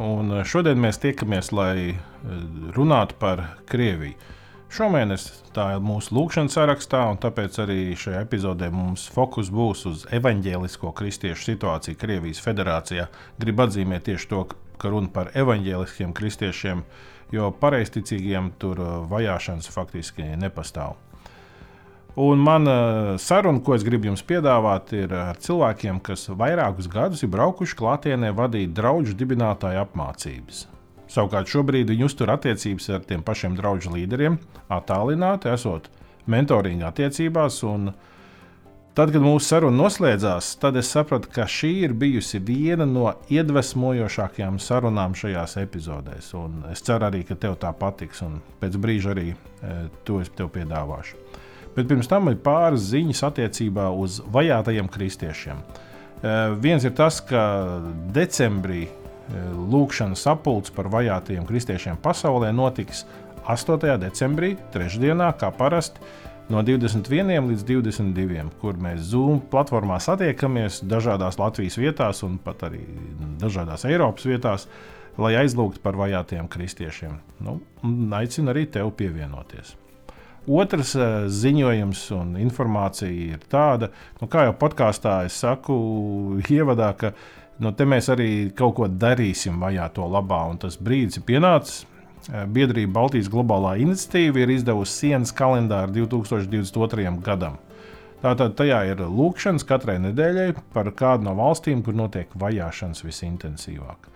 Un eh, šodien mēs tiekamies, lai eh, runātu par Krieviju. Šomēnes tā ir mūsu lūkšanas sarakstā, un tāpēc arī šajā epizodē mums fokus būs uz evaņģēlisko kristiešu situāciju Krievijas federācijā. Gribu atzīmēt tieši to, ka runa par evaņģēliskiem kristiešiem, jo pareizticīgiem tur eh, vajāšanas faktiski nepastāv. Un mana saruna, ko es gribu jums piedāvāt, ir ar cilvēkiem, kas vairākus gadus ir braukuši klātienē vadīt draugu dibinātāju apmācības. Savukārt šobrīd viņi uztur attiecības ar tiem pašiem draugu līderiem, attālināti, esot mentoringa attiecībās. Tad, kad mūsu saruna noslēdzās, tad es sapratu, ka šī ir bijusi viena no iedvesmojošākajām sarunām šajās epizodēs. Un es ceru arī, ka tev tā patiks, un pēc brīža arī e, to es tev piedāvāšu. Bet pirms tam ir pāris ziņas attiecībā uz vajātajiem kristiešiem. Uh, viens ir tas, ka decembrī uh, lūkšanas sapulce par vajātajiem kristiešiem pasaulē notiks 8. decembrī, trešdienā, kā parasti, no 21 līdz 22, kur mēs Zoom platformā satiekamies dažādās Latvijas vietās un pat arī dažādās Eiropas vietās, lai aizlūgtu par vajātajiem kristiešiem. Nu, aicinu arī tevi pievienoties. Otrs uh, ziņojums un informācija ir tāda, nu, kā jau podkāstā es saku, ievadā, ka nu, te mēs arī kaut ko darīsim vajā to labā, un tas brīdis ir pienācis. Uh, biedrība Baltijas globālā iniciatīva ir izdevusi sienas kalendāru 2022. gadam. Tātad tajā ir lūkšanas katrai nedēļai par kādu no valstīm, kur notiek vajāšanas visintensīvāk.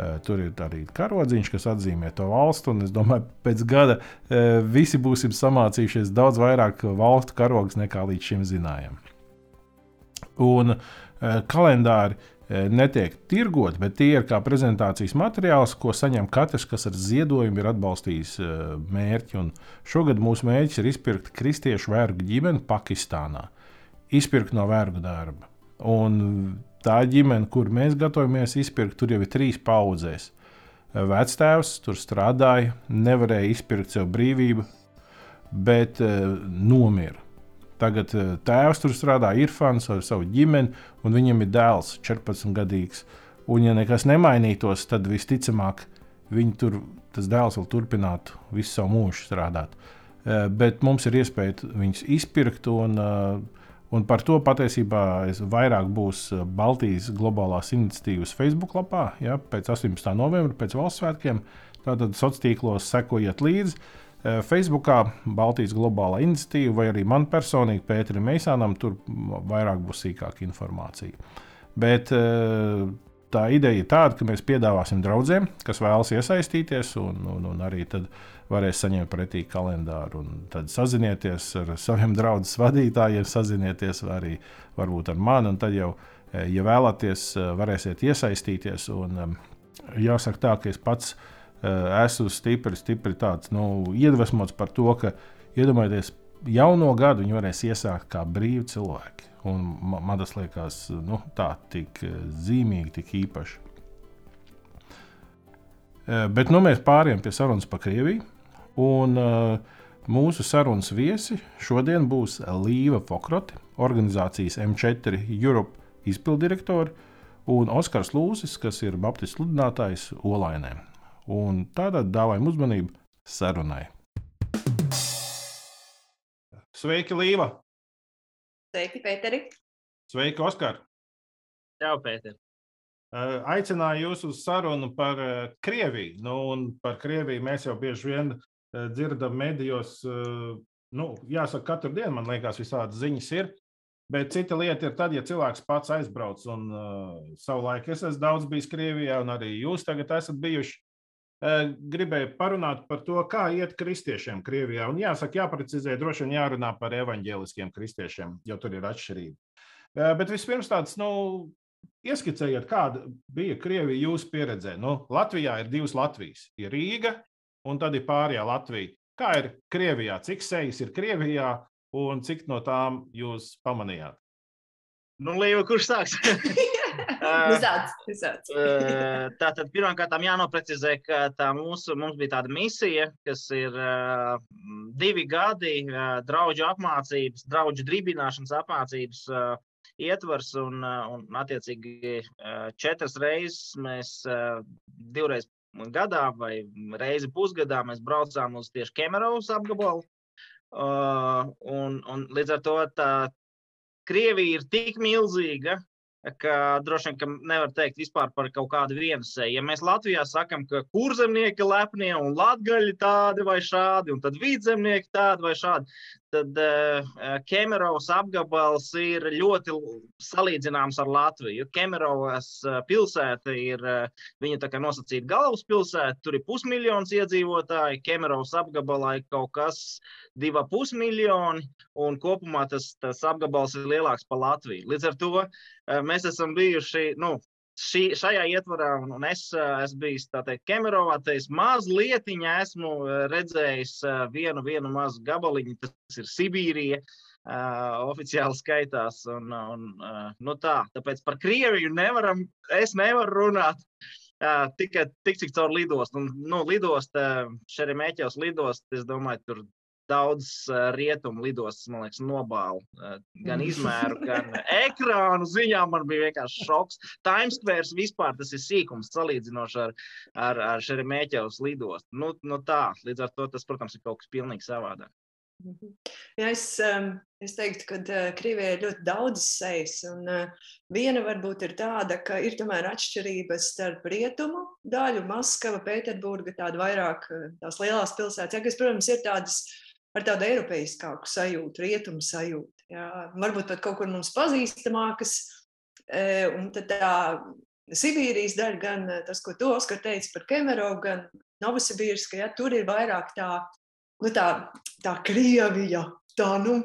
Eh, tur ir arī karodziņš, kas atzīmē to valstu. Es domāju, ka pēc gada eh, visi būsim samācījušies daudz vairāk valstu karogus nekā līdz šim zinājām. Un eh, kalendāri netiek tirgoti, bet tie ir kā prezentācijas materiāls, ko saņem katrs, kas ar ziedojumu ir atbalstījis mērķi. Un šogad mūsu mērķis ir izpirkt kristiešu vergu ģimeni Pakistānā. Izpirkt no vergu darba. Un tā ģimene, kur mēs gatavojamies izpirkt, tur jau ir trīs paudzēs. Vectēvs tur strādāja, nevarēja izpirkt sev brīvību, bet uh, nomira. Tagad uh, tēvs tur strādā, ir fans ar savu ģimeni, un viņam ir dēls 14 gadīgs. Un, ja nekas nemainītos, tad visticamāk tur, tas dēls vēl turpinātu visu savu mūžu strādāt. Uh, bet mums ir iespēja viņus izpirkt, un uh, Un par to patiesībā vairāk būs eh, Baltijas globālās iniciatīvas Facebook lapā, ja, pēc 18. novembra, pēc valsts svētkiem. Tātad sociālos tīklos sekojiet līdzi. Eh, Facebookā Baltijas globālā iniciatīva vai arī man personīgi, Pēterim Meisānam, tur vairāk būs sīkāka informācija. Bet eh, tā ideja ir tāda, ka mēs piedāvāsim draugiem, kas vēlas iesaistīties, un, un, un arī tad varēs saņemt pretī kalendāru. Tad sazinieties ar saviem draugiem, vadītājiem, sazinieties arī varbūt ar mani. Tad jau, eh, ja vēlaties, eh, varēsiet iesaistīties. Un, jāsaka tā, ka es pats eh, esmu stipri, stipri tāds, nu, iedvesmots par to, ka iedomājieties, jauno gadu viņi varēs iesākt kā brīvi cilvēki. Un man tas liekas nu, tā, tik zīmīgi, tik īpaši. Bet nu, mēs pārējām pie sarunas par Krieviju. Un, uh, mūsu sarunas viesi šodien būs Līva Fokrote, organizācijas M4 Europe izpildirektori, un Oskars Lūsis, kas ir Baptistu sludinātājs Olainē. Un tādā dāvājam uzmanību sarunai. Sveiki, Līva! Sveiki, Pēteri! Sveiki, Oskar! Čau, Pēter! Aicināju jūs uz sarunu par Krieviju. Nu, par Krieviju mēs jau bieži vien dzirdam medijos nu, jāsaka, katru dienu man liekas, visādas ziņas ir. Bet cita lieta ir tad, ja cilvēks pats aizbrauc. Un uh, savulaik es esmu daudz bijis Krievijā, un arī jūs tagad esat bijuši. Uh, gribēju parunāt par to, kā iet kristiešiem Krievijā. Un jāsaka, jāprecizē, droši vien jārunā par evaņģēliskiem kristiešiem, jo tur ir atšķirība. Uh, bet vispirms tāds, nu, ieskicējiet, kāda bija Krievija jūsu pieredzē. Nu, Latvijā ir divas Latvijas. Ir Rīga un tad ir pārējā Latvija. Kā ir Krievijā? Cik sejas ir Krievijā un cik no tām jūs pamanījāt? Nu, Līva, kurš sāks? Sāc, sāc. Tātad pirmkārt jānoprecizē, ka tā mūsu, mums bija tāda misija, kas ir uh, divi gadi uh, draugu apmācības, draugu dribināšanas apmācības uh, ietvars, un, un attiecīgi četras reizes mēs divreiz gadā vai reizi pusgadā mēs braucām uz tieši Kemerovas apgabalu. Uh, un, un līdz ar to tā Krievija ir tik milzīga, ka droši vien ka nevar teikt vispār par kaut kādu vienu seju. Ja mēs Latvijā sakām, ka kurzemnieki lepnie un latgaļi tādi vai šādi, un tad vidzemnieki tādi vai šādi, tad uh, Kemerovas apgabals ir ļoti salīdzināms ar Latviju. Kemerovas uh, pilsēta ir, uh, viņa tā kā nosacīta galvaspilsēta, tur ir pusmiljons iedzīvotāji, Kemerovas apgabalā ir kaut kas divi pusmiljoni, un kopumā tas, tas apgabals ir lielāks par Latviju. Līdz ar to mēs esam bijuši. Nu, Šī, šajā ietvarā, un es esmu bijis teikt, Kemerovā, te es mazliet esmu redzējis vienu, vienu mazu gabaliņu, tas ir Sibīrija. Uh, oficiāli skaitās. Un, un, uh, nu tā, tāpēc par Krieviju nevaram, es nevaru runāt. Uh, tikai tik, cik caur lidostu. Un, nu, lidosta, Šeremēķevs lidost, es domāju, tur daudz rietumu lidostas, man liekas, nobālu. Gan izmēru, gan ekrānu ziņā man bija vienkārši šoks. Times Square vispār tas ir sīkums salīdzinoši ar, ar, ar Šeremēķevas lidostu. Nu, nu tā, līdz ar to tas, protams, ir kaut kas pilnīgi savādāk. Mhm. Ja es, es teiktu, ka Krievijai ir ļoti daudz sejas. Viena varbūt ir tāda, ka ir tomēr atšķirības starp rietumu daļu, Maskava, Pēterburga, tāda vairāk tās lielās pilsētas, ja, kas, protams, ir tādas ar tādu eiropeiskāku sajūtu, rietumu sajūtu. Jā. Varbūt pat kaut kur mums pazīstamākas. E, un tad tā Sibīrijas daļa, gan tas, ko tu, Oskar, teici par Kemerovu, gan Novosibīrska, ja, tur ir vairāk tā, nu, tā, tā Krievija, tā, nu,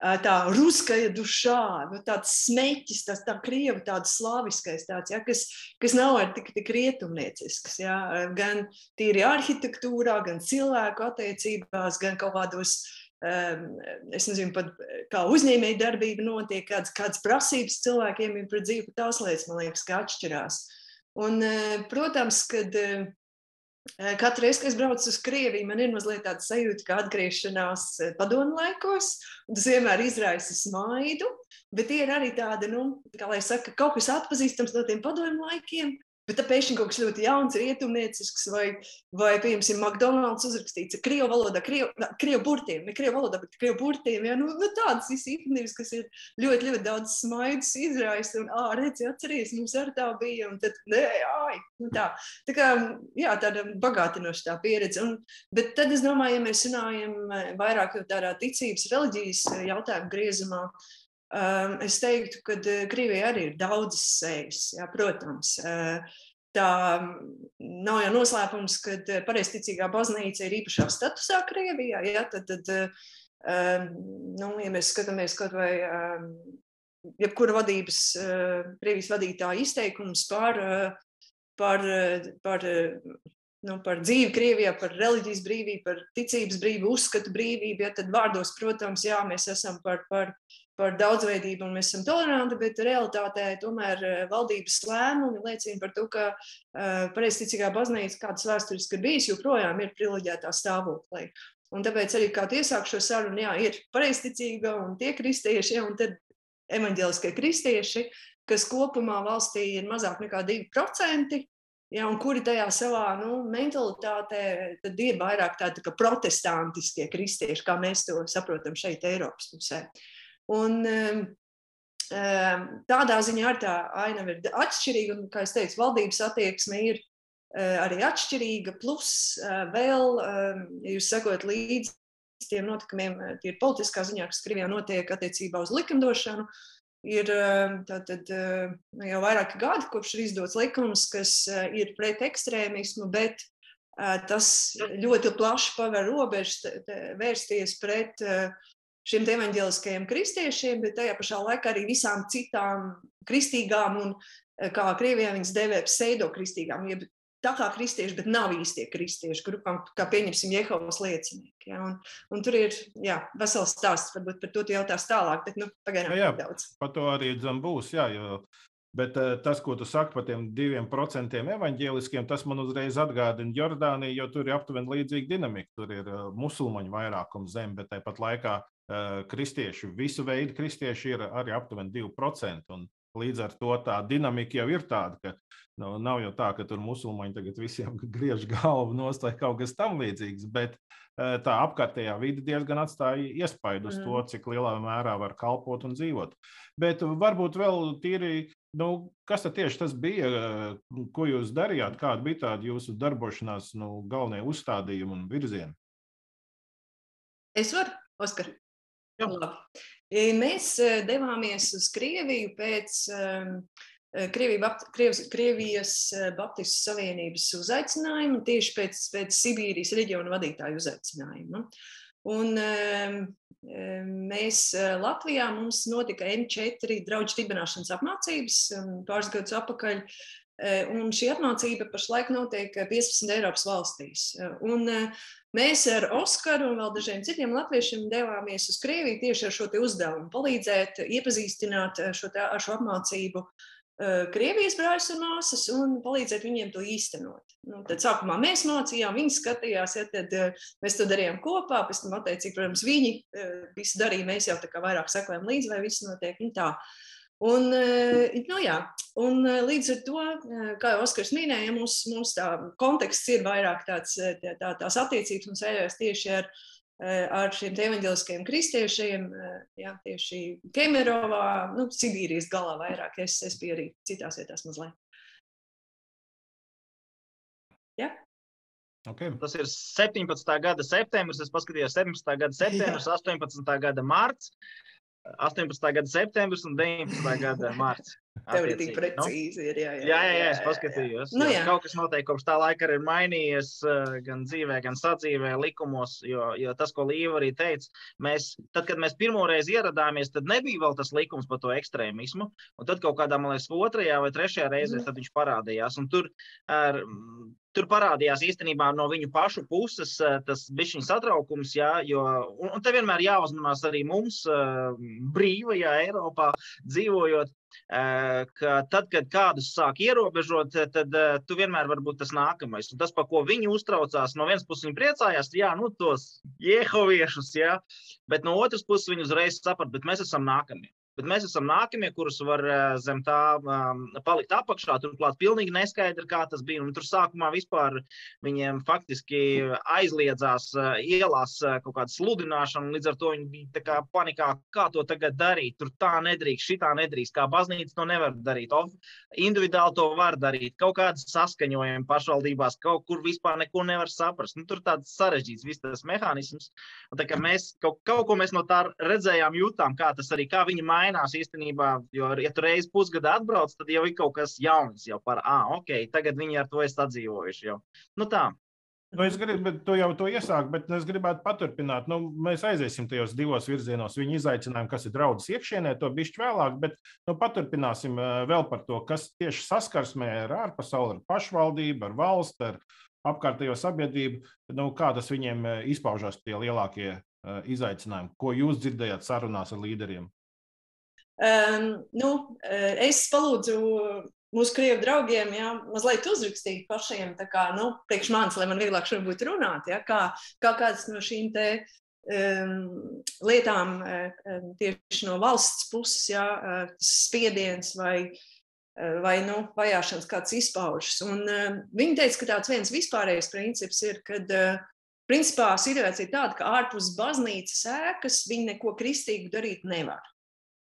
tā ruskaja dušā, nu, tāds smeķis, tas tā krievu, tāds slaviskais, tāds, ja, kas, kas nav ar tik, tik rietumniecisks, ja, gan tīri arhitektūrā, gan cilvēku attiecībās, gan kaut kādos, um, es nezinu, pat kā uzņēmēja darbība notiek, kādas, kādas prasības cilvēkiem ir pret dzīvi, tās lietas, man liekas, ka atšķirās. Un, protams, kad Katru reizi, kad es braucu uz Krieviju, man ir mazliet tāda sajūta, ka atgriešanās padomu laikos. Tas vienmēr izraisa smaidu, bet ir arī tādi, nu, kā lai saka, kaut kas atpazīstams no tiem padomu laikiem, Bet tā pēkšņi kaut kas ļoti jauns, rietumniecisks, vai, vai piemēram, McDonald's uzrakstīts ar krievu valodā, krievu, krievu burtiem, ne krievu valodā, bet krievu burtiem. Ja? Nu, nu, tādas īstenības, kas ir ļoti, ļoti daudz smaidus izraisa, un, ah, redzi, atceries, mums arī tā bija, un tad, nē, ai, nu tā. Tā kā, jā, tāda bagātinoša tā pieredze. Un, bet tad es domāju, ja mēs runājam vairāk tādā ticības, reliģijas jautājumu griezumā, Um, es teiktu, ka uh, Krievijā arī ir daudzas sejas, jā, protams. Uh, tā nav jau noslēpums, ka uh, pareizticīgā baznīca ir īpašā statusā Krievijā. Jā, tad, tad, um, nu, ja mēs skatāmies kaut vai um, jebkura vadības, Krievijas vadītāja izteikums par, par, par nu, par dzīvi Krievijā, par reliģijas brīvību, par ticības brīvību, uzskatu brīvību. Ja, tad vārdos, protams, jā, mēs esam par, par, par daudzveidību un mēs esam toleranti, bet realitātē tomēr eh, valdības lēmumi liecina par to, ka uh, pareizticīgā baznīca, kādas vēsturiski ir bijis, joprojām ir privileģētā stāvoklī. Un tāpēc arī kā iesāk šo sarunu, jā, ir pareizticīga un tie kristieši, ja, un tad evaņģēliskie kristieši, kas kopumā valstī ir mazāk nekā 2%, Ja, un kuri tajā savā nu, mentalitātē ir vairāk tādi tā protestantiskie kristieši, kā mēs to saprotam šeit, Eiropas pusē. Un, um, um, tādā ziņā arī tā ainava ir atšķirīga, un, kā jau teicu, valdības attieksme ir uh, arī atšķirīga. Plus, uh, vēl, um, jūs sekojat līdzi tiem notikumiem, tie ir politiskā ziņā, kas Krievijā notiek attiecībā uz likumdošanu. Ir tātad, jau vairāki gadi, kopš ir izdots likums, kas ir pret ekstrēmismu, bet tas ļoti plaši paver robežas vērsties pret šiem evaņģēliskajiem kristiešiem, bet tajā pašā laikā arī visām citām kristīgām un, kā Krievijā viņas devē, pseidokristīgām, jeb tā kā kristieši, bet nav īstie kristieši, grupām, kā pieņemsim, Jehovas liecinieki. Ja? Un, un tur ir jā, vesels stāsts, varbūt par to jautās tālāk, bet nu, pagaidām jā, jā, daudz. Par to arī dzem būs, jā, jo, bet eh, tas, ko tu saki par tiem diviem procentiem evaņģēliskiem, tas man uzreiz atgādina Jordāniju, jo tur ir aptuveni līdzīga dinamika. Tur ir uh, musulmaņu vairākums zem, bet tāpat laikā kristieši, visu veidu kristieši ir arī aptuveni 2%. Un, Līdz ar to tā dinamika jau ir tāda, ka nu, nav jau tā, ka tur musulmaņi tagad visiem griež galvu nost vai kaut kas tamlīdzīgs, bet e, tā apkārtējā vide diezgan atstāja iespaidu uz mm. to, cik lielā mērā var kalpot un dzīvot. Bet varbūt vēl tīri, nu, kas tad tieši tas bija, e, ko jūs darījāt, kāda bija tāda jūsu darbošanās nu, galvenie uzstādījumi un virzieni? Es varu, Oskar. Mēs devāmies uz Krieviju pēc Krievijas, Krievijas Baptistu Savienības uzaicinājuma, tieši pēc, pēc Sibīrijas reģiona vadītāju uzaicinājuma. Un mēs Latvijā mums notika N4 draugu dibināšanas apmācības pāris gadus atpakaļ. Un šī apmācība pašlaik notiek 15 Eiropas valstīs. Un Mēs ar Oskaru un vēl dažiem citiem latviešiem devāmies uz Krieviju tieši ar šo uzdevumu, palīdzēt, iepazīstināt eh, šo, tā, šo apmācību eh, Krievijas brāļus un māsas un palīdzēt viņiem to īstenot. Nu, tad sākumā mēs mācījām, viņi skatījās, ja tad eh, mēs to darījām kopā, pēc tam attiecīgi, protams, viņi visu darīja, mēs jau tā kā vairāk sekojam līdzi, vai viss notiek. Un tā. Un, eh, nu, jā, un eh, līdz ar to, eh, kā jau Oskars minēja, mums, mums tā konteksts ir vairāk tāds, tā, tās attiecības un sēžās tieši ar, ar šiem evaņģeliskajiem kristiešiem, jā, tieši Kemerovā, nu, Sibīrijas galā vairāk, es, es biju arī citās vietās mazliet. Ja? Okay. Tas ir 17. gada septembris. Es paskatījos 17. gada septembris, 18. gada mārciņā. 18. gada septembris un 19. gada mārciņa. Tev ir tik precīzi. Ir, jā, jā, jā, jā, jā, es paskatījos. Nu, jā. Kaut kas noteikti kopš tā laika ir mainījies gan dzīvē, gan sadzīvē, likumos. Jo, jo tas, ko Līva arī teica, mēs, tad, kad mēs pirmoreiz ieradāmies, tad nebija vēl tas likums par to ekstrēmismu. Un tad kaut kādā, man liekas, otrajā vai trešajā reizē mm. viņš parādījās. Un tur ar, Tur parādījās īstenībā no viņu pašu puses tas bija satraukums, jā, jo un te vienmēr jāuzmanās arī mums, brīvajā Eiropā dzīvojot, ka tad, kad kādus sāk ierobežot, tad tu vienmēr vari būt tas nākamais. Un tas, par ko viņi uztraucās, no vienas puses viņi priecājās, jā, nu tos jehoviešus, jā, bet no otras puses viņi uzreiz saprata, bet mēs esam nākamie bet mēs esam nākamie, kurus var eh, zem tā um, palikt apakšā. Turklāt pilnīgi neskaidri, kā tas bija. Un tur sākumā vispār viņiem faktiski aizliedzās uh, ielās uh, kaut kāda sludināšana, līdz ar to viņi bija kā panikā, kā to tagad darīt. Tur tā nedrīkst, šitā nedrīkst, kā baznīca to nevar darīt. Of, individuāli to var darīt, kaut kādas saskaņojumi pašvaldībās, kaut kur vispār neko nevar saprast. Nu, tur tāds sarežģīts viss tas mehānisms. Un, tā, mēs kaut, kaut ko mēs no tā redzējām, jutām, kā tas arī, kā viņi maina mainās īstenībā. Jo, ja tu reizi pusgadu atbrauc, tad jau ir kaut kas jauns. Jau par, ah, ok, tagad viņi ar to ir sadzīvojuši. Jau. Nu, tā. Nu, es gribu, bet tu jau to iesāki, bet es gribētu paturpināt. Nu, mēs aiziesim tajos divos virzienos. Viņi izaicinājumu, kas ir draudzes iekšienē, to bišķi vēlāk, bet nu, paturpināsim vēl par to, kas tieši saskarsmē ar ārpasauli, ar pašvaldību, ar valsti, ar apkārtējo sabiedrību. Nu, kā tas viņiem izpaužas tie lielākie izaicinājumi, ko jūs dzirdējāt sarunās ar līderiem? Um, nu, eh, es palūdzu mūsu krievu draugiem, jā, mazliet uzrakstīt pašiem, kā, nu, priekš manis, lai man vieglāk šodien būtu runāt, jā, kā, kā kādas no šīm te um, lietām um, tieši no valsts puses, jā, spiediens vai, vai, nu, vajāšanas kāds izpaužas. Un um, viņi teica, ka tāds viens vispārējais princips ir, kad uh, principā situācija ir tāda, ka ārpus baznīcas ēkas viņi neko kristīgu darīt nevar.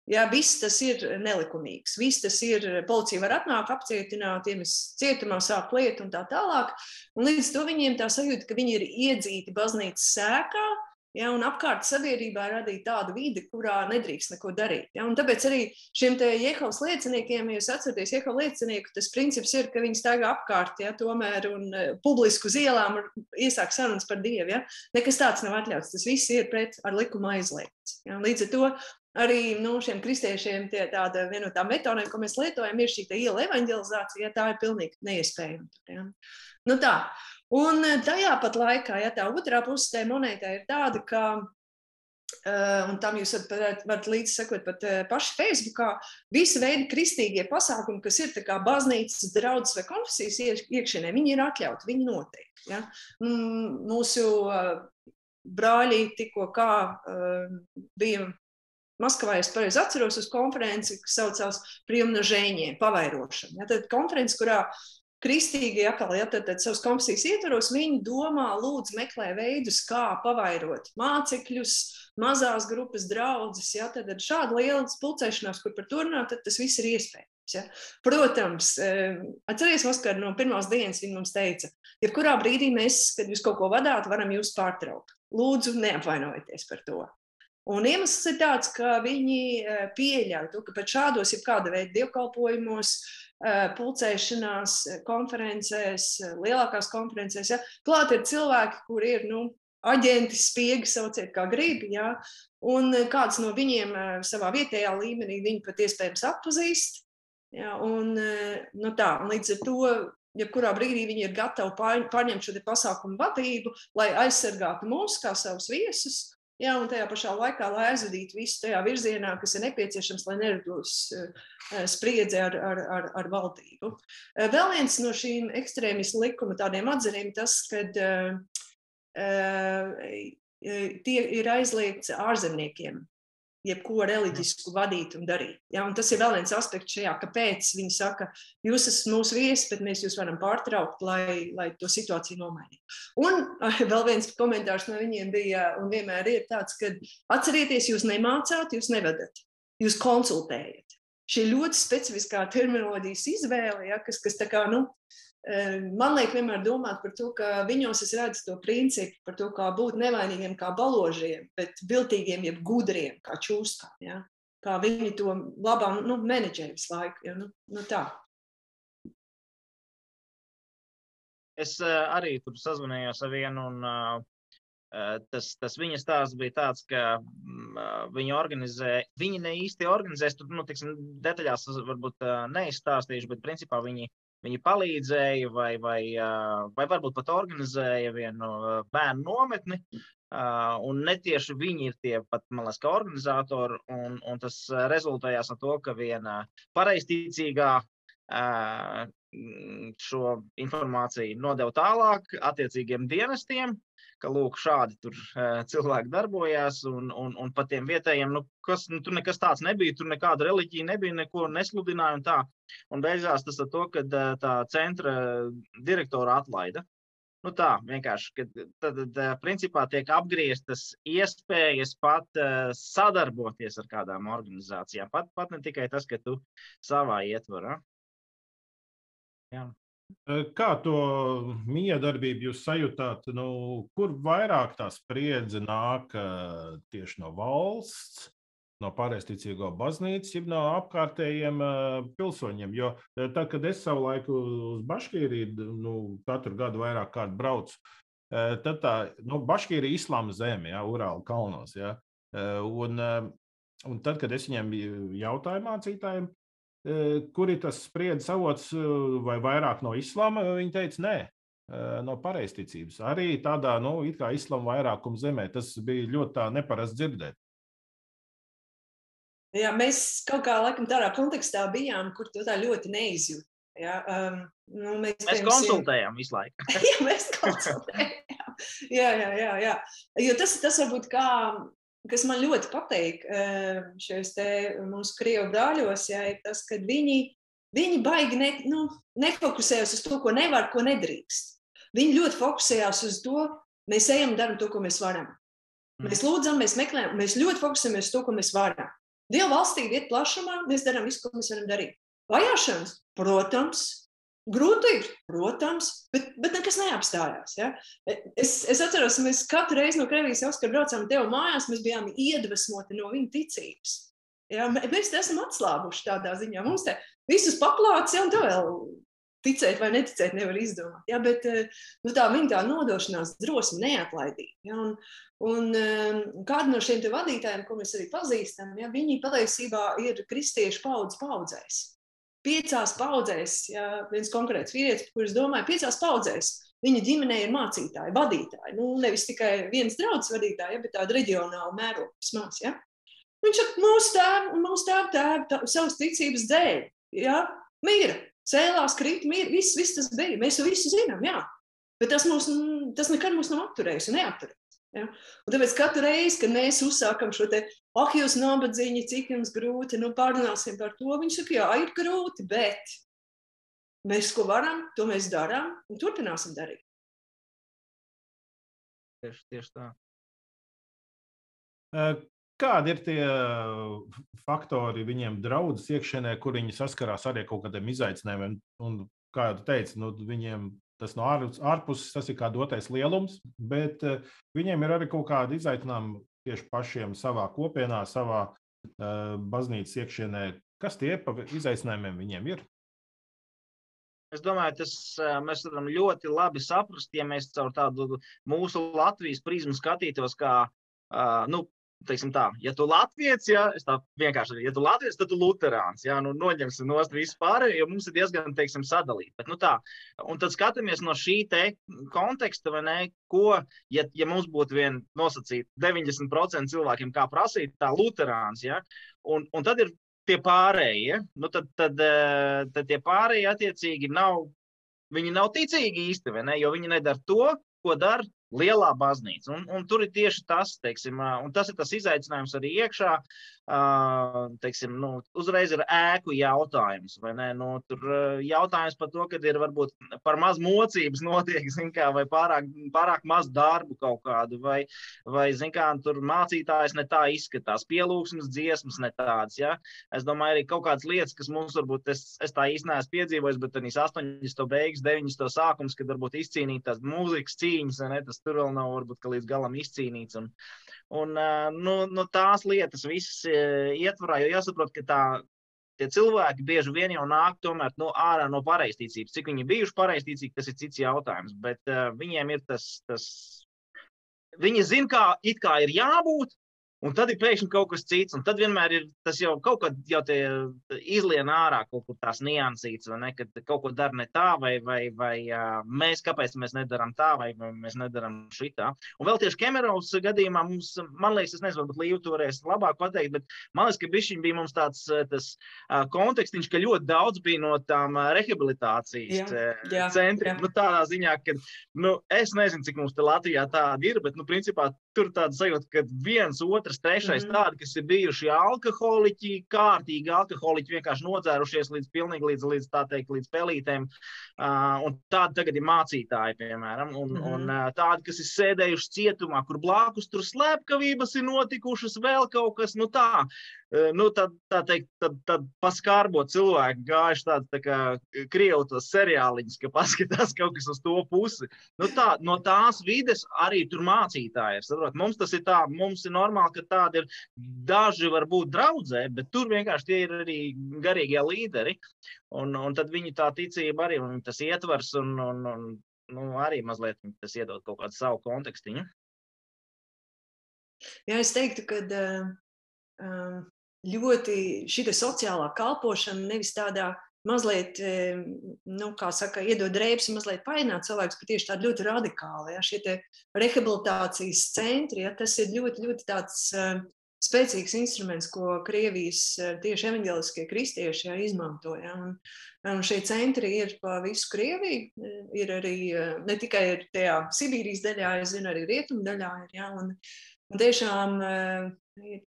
Jā, viss tas ir nelikumīgs. Viss tas ir, policija var atnākt, apcietināt, iemest cietumā, sākt lietu un tā tālāk. Un līdz to viņiem tā sajūta, ka viņi ir iedzīti baznīcas sēkā, Ja, un apkārt sabiedrībā radīt tādu vidi, kurā nedrīkst neko darīt. Ja, tāpēc arī šiem Jehovas lieciniekiem, ja jūs atceraties, Jehovas liecinieku, tas princips ir, ka viņi staigā apkārt, ja, tomēr un uh, publiski uz ielām iesāk sarunas par Dievu. Ja. Nekas tāds nav atļauts. Tas viss ir pret ar likumu aizliegts. Ja. Līdz ar to arī nu, šiem kristiešiem tie, tāda viena no tām metodēm, ko mēs lietojam, ir šī iela evanģelizācija. Ja, tā ir pilnīgi neiespējama. Ja. Nu tā. Un tajā pat laikā, ja tā otrā puse tai monētai ir tāda, ka Uh, un tam jūs varat, varat līdzi sekot pat uh, paši Facebookā. Visi veidi kristīgie pasākumi, kas ir kā baznīcas, draudzes vai konfesijas iekšienē, viņi ir atļauti, viņi notiek. Ja? Mm, mūsu uh, brāļi tikko kā bija Maskavā, ja es pareizi atceros, uz konferenci, kas saucās Priemnažēņiem, pavairošana. Ja? Tad konferences, kurā Kristīgi atkal, ja tad, tad savas komisijas ietvaros, viņi domā, lūdz, meklē veidus, kā pavairot mācekļus, mazās grupas draugus. Ja, tad ar šādu lielu pulcēšanās, kur par to runāt, tad tas viss ir iespējams. Ja. Protams, atcerieties, Oskar, no pirmās dienas viņi mums teica, jebkurā brīdī mēs, kad jūs kaut ko vadāt, varam jūs pārtraukt. Lūdzu, neapvainojieties par to. Un iemesls ir tāds, ka viņi pieļauj to, ka pat šādos, ja kāda veida dievkalpojumos, Eh, pulcēšanās, eh, konferencēs, lielākās konferencēs. Ja? Klāt ir cilvēki, kur ir nu, aģenti, spiegi, sauciet, kā gribi. Ja? Un kāds no viņiem savā vietējā līmenī viņi pat iespējams atpazīst. Ja? Un, nu tā, un līdz ar to jebkurā brīdī viņi ir gatavi pārņemt šo pasākumu vadību, lai aizsargātu mūs kā savus viesus, Jā, un tajā pašā laikā, lai aizvadītu visu tajā virzienā, kas ir nepieciešams, lai nerados eh, spriedzi ar, ar, ar, ar valdību. Eh, vēl viens no šīm ekstrēmistu likuma tādiem atzariem tas, kad tie ir aizliegts ārzemniekiem jebko reliģisku vadīt un darīt. Ja? Un tas ir vēl viens aspekts šajā, kāpēc viņi saka, jūs esat mūsu viesi, bet mēs jūs varam pārtraukt, lai, lai to situāciju nomainītu. Un vēl viens komentārs no viņiem bija, un vienmēr ir tāds, ka atcerieties, jūs nemācāt, jūs nevedat, jūs konsultējat. Šī ļoti specifiskā terminoloģijas izvēle, ja, kas, kas tā kā, nu, Man liek vienmēr domāt par to, ka viņos es redzu to principu par to, kā būt nevainīgiem, kā baložiem, bet viltīgiem, jeb gudriem, kā čūskām. Ja? Kā viņi to labāk nu, menedžē visu laiku. Ja? Nu, nu tā. Es uh, arī tur sazvanījos ar vienu, un uh, tas, tas viņa stāsts bija tāds, ka uh, viņi organizē, viņi ne īsti organizēs, tur, nu, tiksim, detaļās varbūt uh, neizstāstīšu, bet principā viņi Viņi palīdzēja, vai, vai, vai varbūt pat organizēja vienu bērnu nometni. Un netieši viņi ir tie pat, man liekas, organizatori. Un, un tas rezultējās ar to, ka viena pareizticīgā šo informāciju nodeva tālāk attiecīgiem dienestiem, ka lūk, šādi tur cilvēki darbojās, un, un, un pat tiem vietējiem, nu, kas, nu, tur nekas tāds nebija, tur nekāda reliģija nebija, neko nesludināja un tā. Un beigās tas ar to, ka tā centra direktora atlaida. Nu tā vienkārši, ka tad, tad principā tiek apgrieztas iespējas pat uh, sadarboties ar kādām organizācijām. Pat, pat ne tikai tas, ka tu savā ietvarā. Jā. Kā to miedarbību jūs sajūtāt? Nu, kur vairāk tā spriedze nāk tieši no valsts, no pareizticīgo baznīcas, jeb no apkārtējiem pilsoņiem? Jo tad, kad es savu laiku uz Baškīriju, nu, katru gadu vairāk kārt braucu, tad tā, nu, Baškīrija ir islāma zeme, ja, Urāla kalnos. Ja, un, un tad, kad es viņiem jautāju mācītājiem, kur ir tas spriedzes avots, vai vairāk no islāma, viņi teica, nē, no pareizticības. Arī tādā, nu, it kā islāma vairākuma zemē, tas bija ļoti neparasts dzirdēt. Jā, mēs kaut kā laikam tādā kontekstā bijām, kur to tā ļoti neizjūt. Ja, um, nu, mēs, mēs piemēram, konsultējām visu laiku. jā, mēs konsultējām. jā, jā, jā, jā. Jo tas, tas varbūt kā kas man ļoti patīk eh, šajos mūsu krievu brāļos, jā, ir tas, ka viņi, viņi baigi ne, nu, nefokusējas uz to, ko nevar, ko nedrīkst. Viņi ļoti fokusējās uz to, mēs ejam un darām to, ko mēs varam. Mm. Mēs lūdzam, mēs meklējam, mēs ļoti fokusējamies uz to, ko mēs varam. Dieva valstī iet plašumā, mēs darām visu, ko mēs varam darīt. Vajāšanas, protams, grūtības, protams, bet, bet nekas neapstājās. Ja? Es, es atceros, mēs katru reizi no Krievijas jau braucām te mājās, mēs bijām iedvesmoti no viņa ticības. Ja? Mēs esam atslābuši tādā ziņā. Mums te visus paklāts, jau tā vēl ticēt vai neticēt nevar izdomāt. Ja? Bet nu, tā viņa tā nodošanās, drosme, neatlaidība. Ja? Un, un um, kāda no šiem vadītājiem, ko mēs arī pazīstam, ja? viņi patiesībā ir kristiešu paudzes paudzēs piecās paudzēs, ja viens konkrēts vīrietis, kurš domāja, piecās paudzēs viņa ģimenē ir mācītāji, vadītāji. Nu, nevis tikai viens draugs vadītāji, ja, bet tāda reģionāla mēroga vismaz. Ja. Viņš saka, mūsu tēvi un mūsu tēva tēvi tā, savas ticības dēļ. Ja, mīra, cēlās, krīt, mīra, viss, viss tas bija. Mēs to visu zinām, jā. Bet tas, mūs, tas nekad mūs nav apturējis un neapturējis. Ja? Un tāpēc katru reizi, kad mēs uzsākam šo te, ah, jūs nabadzīgi, cik jums grūti, nu pārunāsim par to, viņi saka, jā, ir grūti, bet mēs ko varam, to mēs darām un turpināsim darīt. Tieši, tieši tā. Kādi ir tie faktori viņiem draudzes iekšienē, kur viņi saskarās ar kaut kādiem izaicinājumiem? Un, kā jau teicu, nu, viņiem Tas no ārpuses tas ir kā dotais lielums, bet uh, viņiem ir arī kaut kādi izaicinājumi tieši pašiem savā kopienā, savā uh, baznīcas iekšienē. Kas tie pa izaicinājumiem viņiem ir? Es domāju, tas mēs varam ļoti labi saprast, ja mēs caur tādu mūsu Latvijas prizmu skatītos, kā nu, teiksim tā, ja tu latviec, ja, es tā vienkārši, ja tu latviec, tad tu luterāns, ja, nu noņemsim nost visu pārējo, jo mums ir diezgan, teiksim, sadalīti. Bet, nu tā, un tad skatāmies no šī te konteksta, vai ne, ko, ja, ja mums būtu vien nosacīt 90% cilvēkiem, kā prasīt, tā luterāns, ja, un, un tad ir tie pārējie, nu tad, tad, eh, tad tie pārējie attiecīgi nav, viņi nav ticīgi īsti, vai ne, jo viņi nedara to, ko dara lielā baznīca. Un, un tur ir tieši tas, teiksim, un tas ir tas izaicinājums arī iekšā. Teiksim, nu, uzreiz ir ēku jautājums. Nu, tur jautājums par to, ka ir varbūt par maz mocības notiek, kā, vai pārāk, pārāk maz darbu kaut kādu, vai, vai kā, tur mācītājs ne tā izskatās, pielūgsmes dziesmas ne tādas. Ja? Es domāju, arī kaut kādas lietas, kas mums varbūt, es, es tā īsti neesmu piedzīvojis, bet arī 80. beigas, 90. sākums, kad varbūt izcīnītās mūzikas cīņas, ne, tas tur vēl nav varbūt līdz galam izcīnīts. Un, un nu, nu, tās lietas visas ietvarā, jo jāsaprot, ka tā. Tie cilvēki bieži vien jau nāk tomēr, no ārā no pareizticības. Cik viņi bijuši pareizticīgi, tas ir cits jautājums. Bet uh, viņiem ir tas, tas viņi zina, kā, kā ir jābūt, Un tad ir pēkšņi kaut kas cits, un tad vienmēr ir tas jau kaut kad jau izlien ārā kaut kur tās niansītas, vai ne, kad kaut ko dara ne tā, vai, vai, vai mēs, kāpēc mēs nedaram tā, vai, vai mēs nedaram šitā. Un vēl tieši Kemerovs gadījumā mums, man liekas, es nezinu, varbūt Līva toreiz labāk pateikt, bet man liekas, ka bišķiņ bija mums tāds tas kontekstiņš, ka ļoti daudz bija no tām rehabilitācijas jā, jā, centriem. Jā. Nu, tādā ziņā, ka, nu, es nezinu, cik mums te Latvijā tāda ir, bet, nu, principā tur tāda sajūta, ka viens, otrs, trešais mm -hmm. tādi, kas ir bijuši alkoholiķi, kārtīgi alkoholiķi, vienkārši nodzērušies līdz pilnīgi līdz, līdz tā teikt, līdz pelītēm. Uh, un tādi tagad ir mācītāji, piemēram, un, mm -hmm. un uh, tādi, kas ir sēdējuši cietumā, kur blakus tur slepkavības ir notikušas, vēl kaut kas, nu tā. Nu, tad, tā teikt, tad, tad paskārbo cilvēki gājuši tādu tā kā krievu tos seriāliņus, ka paskatās kaut kas uz to pusi. Nu, tā, no tās vides arī tur mācītāji ir. Saprot? Mums tas ir tā, mums ir normāli, ka tādi ir daži varbūt draudzē, bet tur vienkārši tie ir arī garīgie līderi. Un, un tad viņi tā ticība arī, un tas ietvers, un, un, un nu, arī mazliet tas iedod kaut kādu savu kontekstiņu. Jā, es teiktu, ka uh, um, ļoti šī sociālā kalpošana nevis tādā mazliet, nu, kā saka, iedod un mazliet paināt cilvēkus, bet tieši tādi ļoti radikāli. Ja, šie rehabilitācijas centri, ja, tas ir ļoti, ļoti tāds uh, spēcīgs instruments, ko Krievijas tieši evanģeliskie kristieši ja, izmanto. Ja, un, un šie centri ir pa visu Krieviju, ir arī ne tikai tajā Sibīrijas daļā, es zinu, arī rietumu daļā ir. Ja, un, un tiešām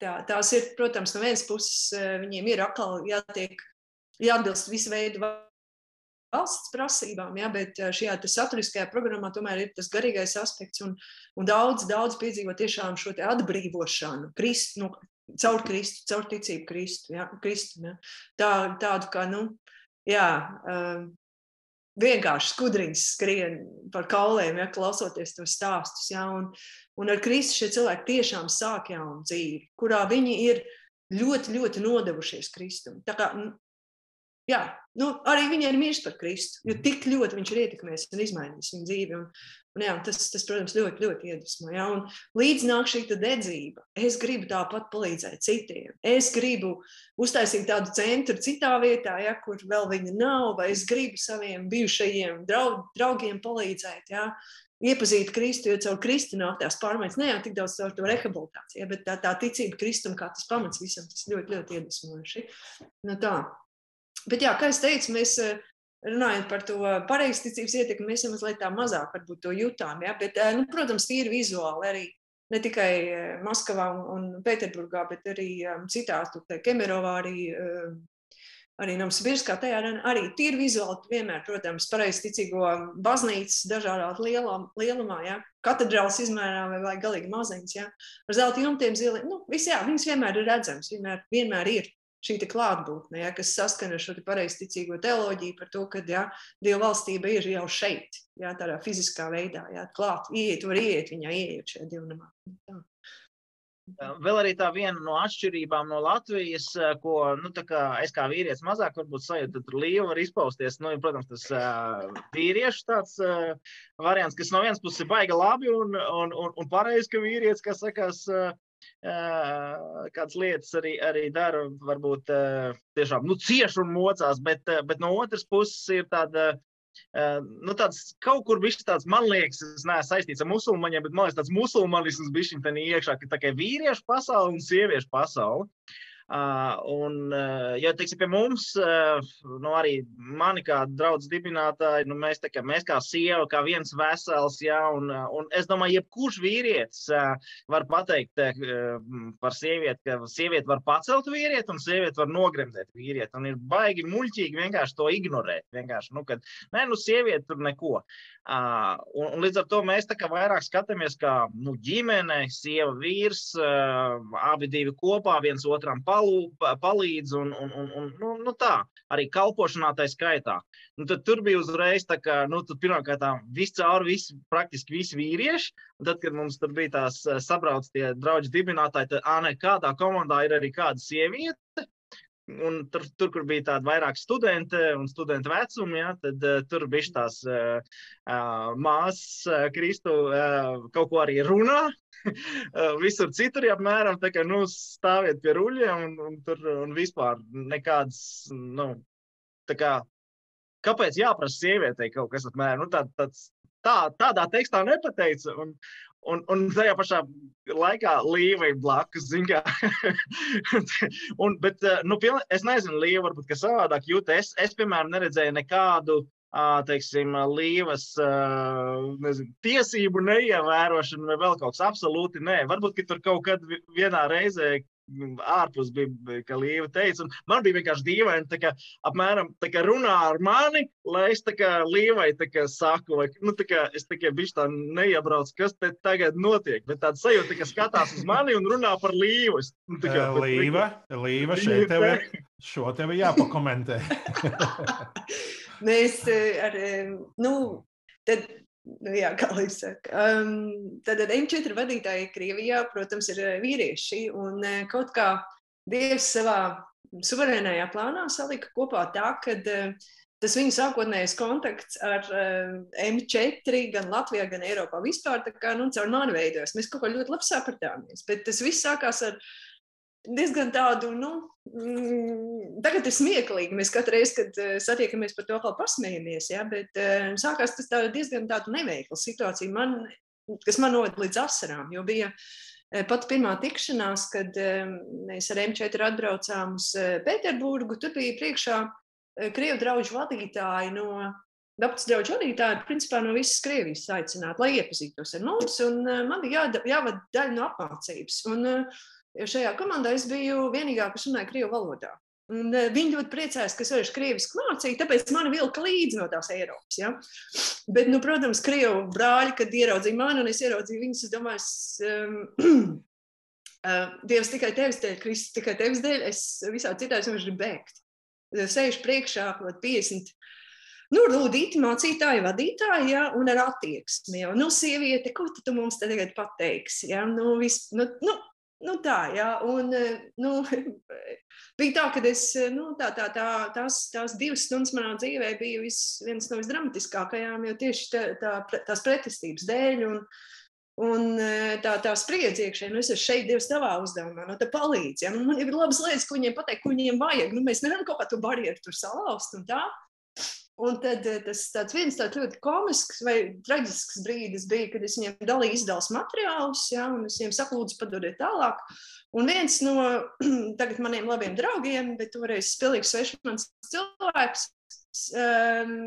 Tā, tās ir, protams, no vienas puses eh, viņiem ir atkal jātiek, jāatbilst visu veidu valsts prasībām, ja, bet eh, šajā saturiskajā programmā tomēr ir tas garīgais aspekts un, un daudz, daudz piedzīvo tiešām šo atbrīvošanu, krist, nu, caur Kristu, caur ticību Kristu. Ja, Kristu ja. Tā, tādu kā, nu, jā, uh, vienkārši skudriņas skrien par kauliem, ja klausoties tos stāstus. Ja, un, un ar Kristu šie cilvēki tiešām sāk jaunu dzīvi, kurā viņi ir ļoti, ļoti nodevušies Kristum. Tā kā jā, nu, arī viņi ir mīļš par Kristu, jo tik ļoti viņš ir ietekmējis un izmainījis viņu dzīvi. Un, un jā, tas, tas, protams, ļoti, ļoti iedvesmo. Ja? Un līdz nāk šī dedzība. Es gribu tāpat palīdzēt citiem. Es gribu uztaisīt tādu centru citā vietā, ja, kur vēl viņa nav, vai es gribu saviem bijušajiem draug, draugiem palīdzēt. Ja? Iepazīt Kristu, jo caur Kristu nāk tās pārmaiņas. Ne jau tik daudz caur to rehabilitāciju, bet tā, tā ticība Kristum kā tas pamats visam, tas ļoti, ļoti iedvesmojoši. Nu, tā. Bet, jā, kā jau teicu, mēs eh, runājam par to pareizticības ietekmi, mēs jau mazliet tā mazāk to jutām. Ja? Bet, eh, nu, protams, tīri vizuāli arī ne tikai eh, Maskavā un Pēterburgā, bet arī citās, tur Kemerovā, arī, arī Novsibirskā, tajā arī tīri vizuāli vienmēr, protams, pareizticīgo baznīcas dažādā lielā, lielumā, ja? katedrāls izmērā vai, vai galīgi maziņas, ja? ar zelta jumtiem ziliem, nu, visi, jā, viņas vienmēr ir redzams, vienmēr, vienmēr ir šī klātbūtne, ja, kas saskana ar šo pareizticīgo teoloģiju par to, ka ja, Dieva valstība ir jau šeit, ja, tādā fiziskā veidā, ja, klāt, iet, var iet viņā, ieiet šajā dievnamā. Tā. Vēl arī tā viena no atšķirībām no Latvijas, ko nu, kā es kā vīrietis mazāk varbūt sajūtu, tur līva var izpausties. Nu, protams, tas uh, vīriešu tāds uh, variants, kas no vienas puses ir baiga labi un, un, un, un pareizi, ka vīrietis, kas sakās, uh, kādas lietas arī, arī dara, varbūt tiešām nu, cieši un mocās, bet, bet no otras puses ir tāda. Nu, tāds kaut kur bija tāds, man liekas, es neesmu saistīts ar musulmaņiem, bet man liekas, tāds musulmanisms bija šim iekšā, ka tā kā vīriešu pasaule un sieviešu pasaule. Uh, un, ja teiksim, pie mums, nu, arī mani kā draugs dibinātāji, nu, mēs, kā, mēs kā sieva, kā viens vesels, ja, un, un es domāju, jebkurš vīrietis var pateikt par sievieti, ka sieviete var pacelt vīrieti un sieviete var nogremdēt vīrieti. Un ir baigi muļķīgi vienkārši to ignorēt. Vienkārši, nu, kad, nē, nu, sieviete tur neko. Un, un līdz ar to mēs vairāk skatāmies kā nu, ģimene, sieva, vīrs, abi divi kopā, viens otram palū, palīdz. Un, un, un, un, nu, nu tā, arī kalpošanā tā skaitā. Nu, tad tur bija uzreiz tā, ka nu, pirmkārt viscaur visi, praktiski visi vīrieši. Tad, kad mums tur bija tās sabrauc tie draugi dibinātāji, tad ā, ne, kādā komandā ir arī kāda sieviete. Un tur, tur, kur bija tādi vairāk studenti un studentu vecumi, ja, tad uh, tur bija tās uh, uh, māsas, uh, Kristu uh, kaut ko arī runā. uh, visur citur, ja apmēram tā kā nu, stāviet pie ruļļiem un, un tur un vispār nekādas, nu, tā kā, kāpēc jāprasa sievietei kaut kas apmēram, nu, tā, tāds, tā, tādā tekstā nepateica. Un, Un, un tajā pašā laikā Līva ir blakus. un, bet, eh, nu, piln, es nezinu, Līva varbūt ka savādāk jūt. Es, es, piemēram, neredzēju nekādu teiksim, līvas nezinu, tiesību neievērošanu vai vēl kaut kas absolūti nē. Varbūt, ka tur kaut kad vienā reizē ārpus bija, ka Līva teica. Man bija vienkārši dīvaini, ka apmēram tā kā runā ar mani, lai es tā kā Līvai tā kā saku, vai nu, tā kā es tā kā bišķi tā neiebraucu, kas te tagad notiek. Bet tāda sajūta, ka skatās uz mani un runā par Līvu. Es, nu, kā, bet, Līva, Līva, šeit tev ir, šo tev ir jāpakomentē. Mēs ar, nu, tad Nu, jā, kā lai saka. Um, tad M4 vadītāji Krievijā, protams, ir eh, vīrieši. Un uh, kaut kā Dievs savā suverēnajā plānā salika kopā tā, ka uh, tas viņa sākotnējais kontakts ar uh, M4 gan Latvijā, gan Eiropā vispār tā kā nu, caur mani veidojas. Mēs kaut kā ļoti labi sapratāmies, bet tas viss sākās ar diezgan tādu, nu, mm, tagad ir smieklīgi. Mēs katru reizi, kad uh, satiekamies par to, kā pasmējamies, ja, bet uh, sākās tas tā diezgan tādu neveiklu situāciju, man, kas man noved līdz asarām, jo bija uh, pat pirmā tikšanās, kad mēs ar M4 atbraucām uz Pēterburgu, tur bija priekšā Krievu draugu vadītāji no Dabas draugu vadītāji, principā no visas Krievijas aicināti, lai iepazītos ar mums, un man bija jā, jāvada daļa no apmācības. Un, uh, šajā komandā es biju vienīgā, kas runāja krievu valodā. Un eh, viņi ļoti priecājās, ka es varēšu krieviski mācīt, tāpēc man vilka līdzi no tās Eiropas. Ja? Bet, nu, protams, krievu brāļi, kad ieraudzīja mani un es ieraudzīju viņus, es domāju, es, um, uh, Dievs tikai tevis dēļ, Kristus tikai tevis dēļ, es visā citā es vienkārši bēgt. Sēžu priekšā, kaut 50 nu, rudīti, mācītāji, vadītāji, ja, un ar attieksmi. Ja. Nu, sieviete, ko tu mums tagad pateiksi? Ja? Nu, vis, nu, nu, nu, tā, ja. un, nu, bija tā, ka es, nu, tā, tā, tā, tās, tās divas stundas manā dzīvē bija vis, viens no visdramatiskākajām, jo tieši tā, tā, tās pretestības dēļ. Un, Un tā, tā spriedzi iekšēji, nu, es esmu šeit, Dievs, tavā uzdevumā, nu, te palīdz. Ja? Nu, man ir labas lietas, ko viņiem pateikt, ko viņiem vajag. Nu, mēs nevaram kaut kā to barjeru tur salauzt un tā. Un tad tas tāds viens tāds ļoti komisks vai traģisks brīdis bija, kad es viņiem dalīju izdevus materiālus, ja, un es viņiem saku, lūdzu, padodiet tālāk. Un viens no tagad maniem labiem draugiem, bet toreiz pilnīgi svešmans cilvēks, um,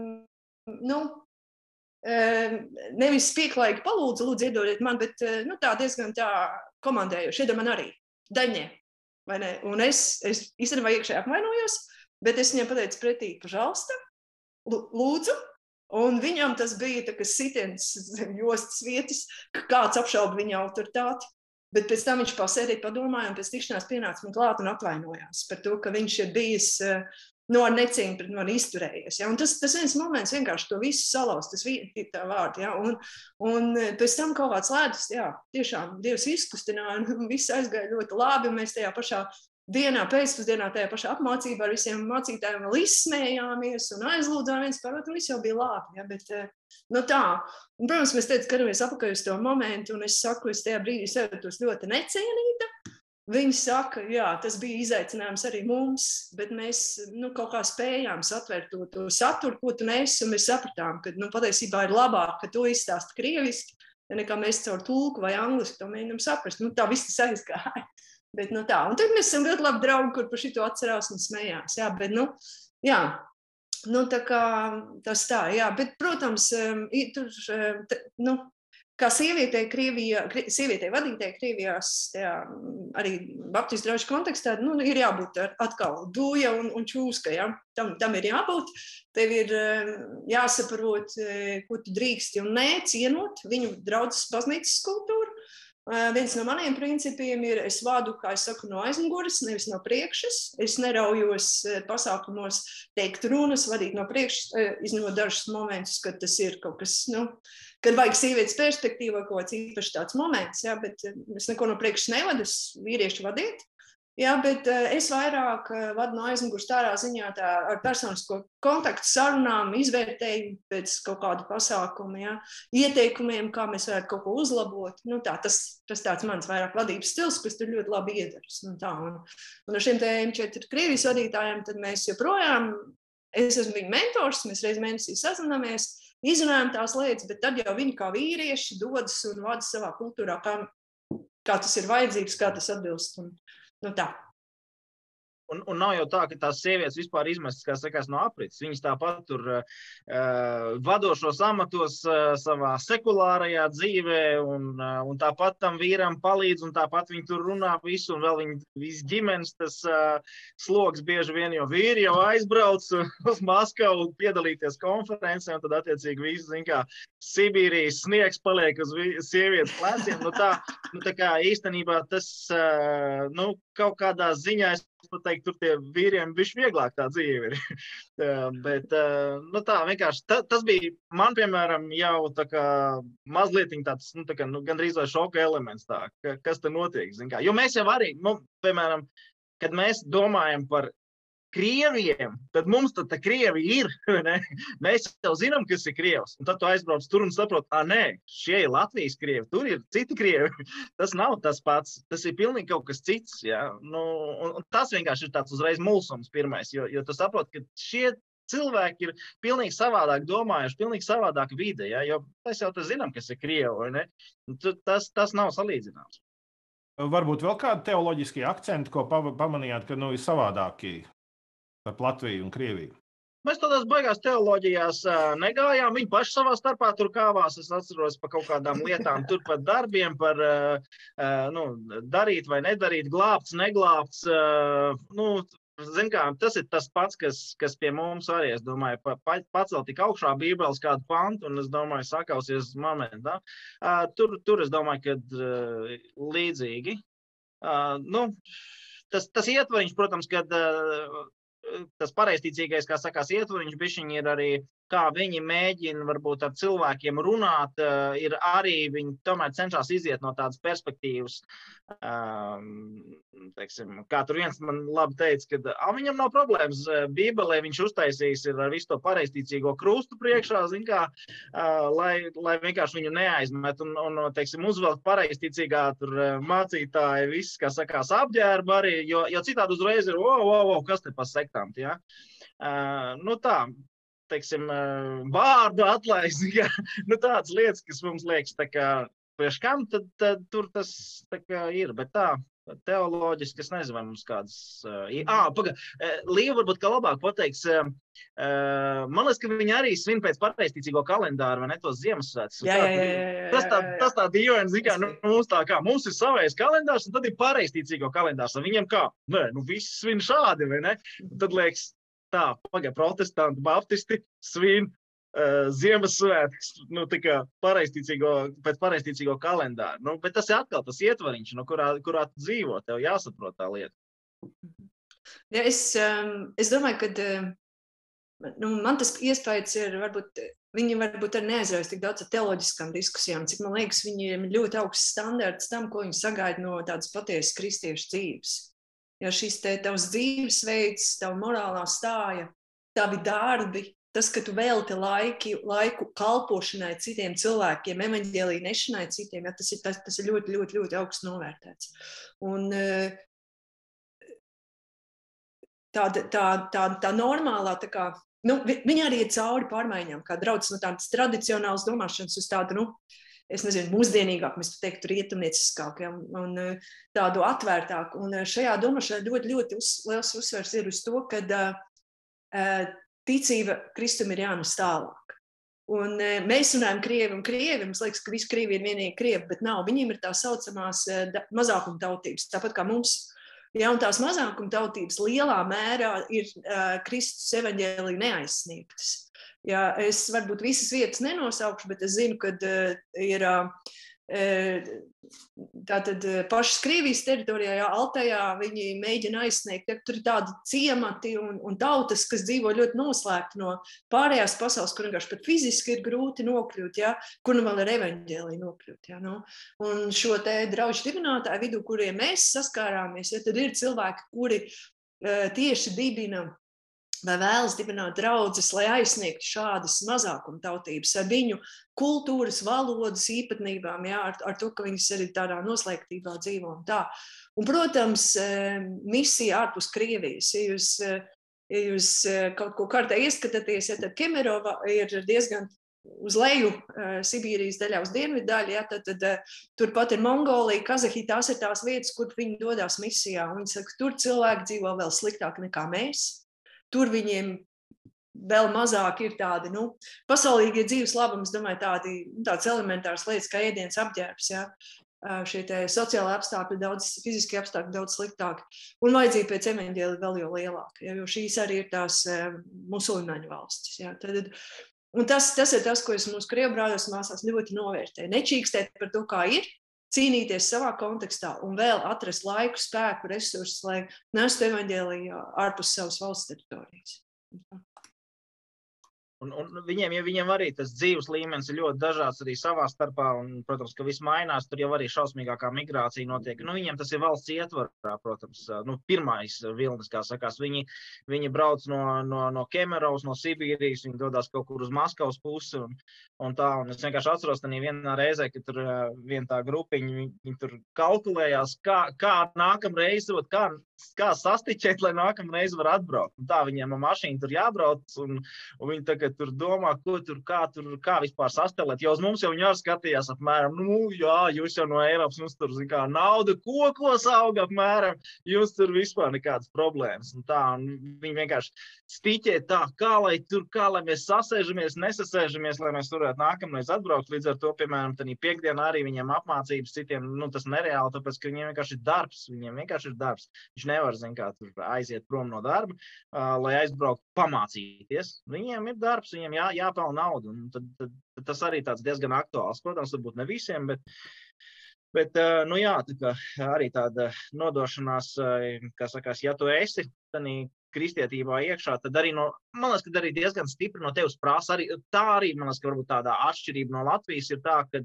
nu, nevis pieklājīgi palūdzu, lūdzu, iedodiet man, bet nu, tā diezgan tā komandējuši. Iedod man arī daņē. Un es, es īstenībā iekšēji apvainojos, bet es viņam pateicu pretī, pažalsta, lūdzu. Un viņam tas bija sitiens zem jostas vietas, ka kāds apšauba viņa autoritāti. Bet pēc tam viņš pasēdīja, padomāja, un pēc tikšanās pienāca man klāt un atvainojās par to, ka viņš ir bijis nu, ar necieņu pret mani izturējies. Ja? Un tas, tas viens moments vienkārši to visu salauz, tas ir tā vārdi. Ja? Un, un pēc tam kaut kāds lēdus, jā, tiešām Dievs izkustināja, un viss aizgāja ļoti labi, mēs tajā pašā dienā, pēcpusdienā, tajā pašā apmācībā ar visiem mācītājiem vēl izsmējāmies un aizlūdzām viens par otru, viss jau bija labi. Ja? Bet, nu tā, un, protams, mēs teicu, skatāmies apakaļ uz to momentu, un es saku, es tajā brīdī sevi ļoti necienīta, Viņi saka, jā, tas bija izaicinājums arī mums, bet mēs nu, kaut kā spējām satvērt to, to saturu, ko tu nesi. Mēs sapratām, ka nu, patiesībā ir labāk, ka to izstāsta krieviski, nekā mēs caur tulku vai angliski to mēģinām saprast. Nu, tā viss aizgāja. Bet, nu, tā. Un tad mēs esam ļoti labi draugi, kur par šito atcerās un smējās. Jā, bet, nu, jā, nu, tā kā tas tā, jā. Bet, protams, tur, nu, kā sievietei, Krievijā, sievietei vadītājai Krievijās, tajā, arī Baptistu draugu kontekstā, nu, ir jābūt atkal dūja un, un čūska. Ja? Tam, tam ir jābūt. Tev ir jāsaprot, eh, ko tu drīksti un nē, cienot viņu draudzes baznīcas kultūru. Viens no maniem principiem ir, es vādu, kā es saku, no aizmugures, nevis no priekšas. Es neraujos pasākumos teikt runas, vadīt no priekšas, izņemot dažus momentus, kad tas ir kaut kas, nu, kad vajag sievietes perspektīvu vai kaut kāds īpašs tāds moments, jā, bet es neko no priekšas nevadu, es vīrieši vadiet. Jā, bet uh, es vairāk uh, vadu no aizmugures tādā ziņā tā, ar personisko kontaktu sarunām, izvērtējumu pēc kaut kāda pasākuma, jā, ieteikumiem, kā mēs varētu kaut ko uzlabot. Nu, tā, tas, tas tāds mans vairāk vadības stils, kas tur ļoti labi iedaras. Nu, tā, un, un ar šiem M4 Krievijas vadītājiem mēs joprojām, es esmu viņu mentors, mēs reiz mēnesī sazināmies, izrunājam tās lietas, bet tad jau viņi kā vīrieši dodas un vada savā kultūrā, kā, kā tas ir vajadzīgs, kā tas atbilst. Un, nu tā. Un, un nav jau tā, ka tās sievietes vispār izmestas, kā sakās, no aprits. Viņas tāpat tur uh, vadošos amatos uh, savā sekulārajā dzīvē, un, uh, un tāpat tam vīram palīdz, un tāpat viņi tur runā visu, un vēl viņa viss ģimenes tas uh, sloks bieži vien, jo vīri jau aizbrauc uz Maskavu piedalīties konferencē, un tad attiecīgi visi, zin kā, Sibīrijas sniegs paliek uz sievietes pleciem. Nu, tā, nu, tā kā īstenībā tas, uh, nu, kaut kādā ziņā es pat teiktu, tur tie vīriem bija vieglāk tā dzīve. Ir. Bet nu, tā vienkārši ta, tas bija man, piemēram, jau tā kā mazliet tāds, nu, tā kā, nu, gandrīz vai šoka elements, tā, ka, kas tur notiek. Jo mēs jau arī, nu, piemēram, kad mēs domājam par krieviem, tad mums tā krievi ir. Ne? Mēs jau zinām, kas ir krievs. Un tad tu aizbrauc tur un saproti, ah, nē, šie ir Latvijas krievi, tur ir citi krievi. Tas nav tas pats, tas ir pilnīgi kaut kas cits. Ja? Nu, un, un tas vienkārši ir tāds uzreiz mulsums pirmais, jo, jo tu saproti, ka šie cilvēki ir pilnīgi savādāk domājuši, pilnīgi savādāk vide. Ja? Jo mēs jau zinām, kas ir krievi. Tas, tas nav salīdzināms. Varbūt vēl kādi teoloģiski akcenti, ko pamanījāt, ka nu, ir savādākie starp Latviju un Krieviju? Mēs tādās baigās teoloģijās negājām. Viņi paši savā starpā tur kāvās. Es atceros par kaut kādām lietām, tur par darbiem, par nu, darīt vai nedarīt, glābts, neglābts. Nu, Zin, kā, tas ir tas pats, kas, kas pie mums arī, es domāju, pa, pa, pacelt tik augšā Bībeles kādu pantu, un es domāju, sakausies momentā. Uh, tur, tur es domāju, ka uh, līdzīgi. Uh, nu, tas, tas ietvariņš, protams, kad uh, tas pareizticīgais, kā sakās, ietvariņš, bišķiņi ir arī kā viņi mēģina varbūt ar cilvēkiem runāt, ir arī viņi tomēr cenšas iziet no tādas perspektīvas. Teiksim, kā tur viens man labi teica, ka viņam nav problēmas Bībelē, viņš uztaisījis ar visu to pareizticīgo krustu priekšā, kā, lai, lai vienkārši viņu neaizmet un, un teiksim, uzvelk pareizticīgā mācītāja, viss, kā sakās, apģērba arī, jo, jo citādi uzreiz ir, wow, wow, wow, kas te pa sektām. Ja? Uh, nu tā, teiksim, vārdu atlaist, ja? nu, tādas lietas, kas mums liekas, kā, priekš kam tad, tad tur tas kā, ir. Bet tā, teoloģiski es nezinu, vai mums kādas. Uh, ah, paga, Līva varbūt kā labāk pateiks. Uh, man liekas, ka viņi arī svin pēc pareizticīgo kalendāru, vai ne tos Ziemassvētkus. Jā, jā, jā, jā, tas tā, tas tā dīvaini, zin kā, nu, mums tā kā, mums ir savais kalendārs, un tad ir pareizticīgo kalendārs, un viņiem kā, nē, nu, visi svin šādi, vai ne? Un tad liekas, tā, pagaidi, protestanti, baptisti svin uh, Ziemassvētkus, nu, tā kā pareizticīgo, pēc pareizticīgo kalendāru. Nu, bet tas ir atkal tas ietvariņš, no kurā, kurā tu dzīvo, tev jāsaprot tā lieta. Ja, es, um, es domāju, ka nu, man tas iespējas ir, varbūt viņi varbūt arī neaizraujas tik daudz ar teoloģiskām diskusijām, cik man liekas, viņiem ir ļoti augsts standarts tam, ko viņi sagaida no tādas patiesas kristiešu dzīves. Ja šis te tavs dzīvesveids, tava morālā stāja, tavi darbi, tas, ka tu velti laiki, laiku kalpošanai citiem cilvēkiem, evaņģēlī nešanai citiem, ja, tas, ir, tas, tas ir ļoti, ļoti, ļoti augsts novērtēts. Un, tā, tā, tā, tā normālā, tā kā, nu, viņi arī ir cauri pārmaiņām, kā draudzes no tādas tradicionālas domāšanas uz tādu, nu, es nezinu, mūsdienīgāk, mēs teiktu, rietumnieciskāk, ja, un tādu atvērtāku. Un šajā domāšanā ļoti, ļoti uz, liels uzsvers ir uz to, ka uh, ticība Kristum ir jānes tālāk. Un mēs runājam krievi un krievi, mums liekas, ka visi krievi ir vienīgi krievi, bet nav. Viņiem ir tā saucamās mazākumtautības, tāpat kā mums. Ja, tās mazākumtautības lielā mērā ir uh, Kristus evaņģēlī neaizsniegtas. Jā, es varbūt visas vietas nenosaukšu, bet es zinu, ka uh, ir uh, tātad pašas Krievijas teritorijā, jā, Altajā, viņi mēģina aizsniegt. Ja, tur ir tādi ciemati un, un tautas, kas dzīvo ļoti noslēgti no pārējās pasaules, kur vienkārši pat fiziski ir grūti nokļūt, ja, kur nu vēl ir evaņģēlī nokļūt. Ja, nu. Un šo te draugu dibinātāju vidū, kuriem mēs saskārāmies, ja, tad ir cilvēki, kuri uh, tieši dibina vai vēlas dibināt draugus, lai aizsniegtu šādas mazākumtautības ar viņu kultūras, valodas īpatnībām, jā, ar, ar to, ka viņas arī tādā noslēgtībā dzīvo. Un tā. un, protams, misija ārpus Krievijas. Ja jūs, ja jūs kaut ko kārtē ieskatāties, ja, tad Kemerova ir diezgan uz leju, Sibīrijas daļā, uz dienvidu daļu, ja, tad, tad turpat ir Mongolija, Kazahija. Tās ir tās vietas, kur viņi dodas misijā. Viņi saka, tur cilvēki dzīvo vēl sliktāk nekā mēs tur viņiem vēl mazāk ir tādi nu, pasaulīgie dzīves labumi, domāju, tādi, nu, tādas elementāras lietas kā ēdienas apģērbs. Ja? Šie sociālai apstākļi, daudz fiziski apstākļi, daudz sliktāki. Un vajadzība pēc evaņģēlī vēl jau lielāka, ja? jo šīs arī ir tās musulmaņu valstis. Ja? Tad, un tas, tas ir tas, ko es mūsu krievu brāļos māsās ļoti novērtēju. Nečīkstēt par to, kā ir, cīnīties savā kontekstā un vēl atrast laiku, spēku, resursus, lai nestu evaņģēliju ārpus savas valsts teritorijas. Un, un viņiem, ja viņiem arī tas dzīves līmenis ir ļoti dažāds arī savā starpā, un, protams, ka viss mainās, tur jau arī šausmīgākā migrācija notiek. Nu, viņiem tas ir valsts ietvarā, protams, nu, pirmais vilnis, kā sakās. Viņi, viņi brauc no, no, no Kemerovas, no Sibīrijas, viņi dodas kaut kur uz Maskavas pusi. Un, un tā, un es vienkārši atceros, ka vienā reizē, kad tur viena tā grupiņa, viņi, viņi tur kalkulējās, kā, kā nākamreiz, kā, kā sastiķēt, lai nākamreiz var atbraukt. Un tā viņiem ar mašīnu tur jābrauc, un, un viņi tagad tur domā, ko tur, kā tur, kā vispār sastelēt. Jo uz mums jau viņi arī skatījās apmēram, nu, jā, jūs jau no Eiropas, mums tur, zin kā, nauda kokos auga apmēram, jūs tur vispār nekādas problēmas. Un tā, un viņi vienkārši stiķē tā, kā lai tur, kā lai mēs sasēžamies, nesasēžamies, lai mēs varētu nākamreiz atbraukt. Līdz ar to, piemēram, tādā piekdienā arī viņiem apmācības citiem, nu, tas nereāli, tāpēc, ka viņiem vienkārši ir darbs, viņiem vienkārši ir darbs. Viņš nevar, zin kā, aiziet prom no darba, uh, lai aizbrauktu pamācīties. Viņiem ir darbs viņiem jā, jāpelnā nauda. Tad, tad, tad tas arī tāds diezgan aktuāls. Protams, varbūt ne visiem, bet, bet nu, jā, tā arī tāda nodošanās, kā sakās, ja tu esi kristietībā iekšā, tad arī, no, man liekas, arī diezgan stipri no tevis prasa. Arī, tā arī, man liekas, varbūt tāda atšķirība no Latvijas ir tā, ka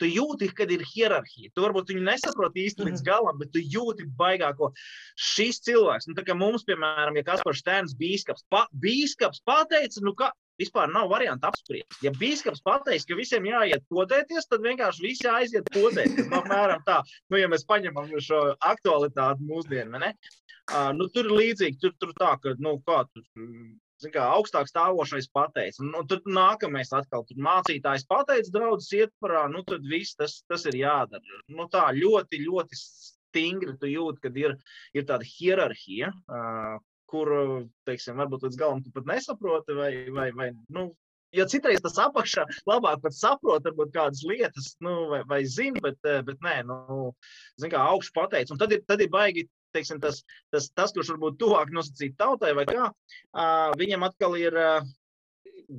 tu jūti, kad ir hierarhija. Tu varbūt viņu nesaproti īsti līdz mhm. galam, bet tu jūti baigāko. Šis cilvēks, nu, tā kā mums, piemēram, ja Kaspars Stēns bīskaps, pa, bīskaps pateica, nu, ka vispār nav variantu apspriest. Ja bīskaps pateiks, ka visiem jāiet podēties, tad vienkārši visi aiziet podēties. Nu, apmēram tā, nu, ja mēs paņemam šo aktualitāti mūsdienu, ne? Uh, nu, tur ir līdzīgi, tur, tur tā, ka, nu, kā tur kā, augstāk stāvošais pateicis. Nu, tad nākamais atkal tur mācītājs pateicis, draugs ietvarā, nu tad viss tas, tas ir jādara. Nu, tā ļoti, ļoti stingri tu jūti, kad ir, ir tāda hierarhija, uh, kur, teiksim, varbūt līdz galam tu pat nesaproti, vai, vai, vai nu, ja citreiz tas apakšā labāk pat saprot, varbūt kādas lietas, nu, vai, vai zina, bet, bet nē, nu, zin kā augšu pateicis. Un tad ir, tad ir baigi teiksim, tas, tas, tas, kurš varbūt tuvāk nosacīt tautai, vai kā, viņam atkal ir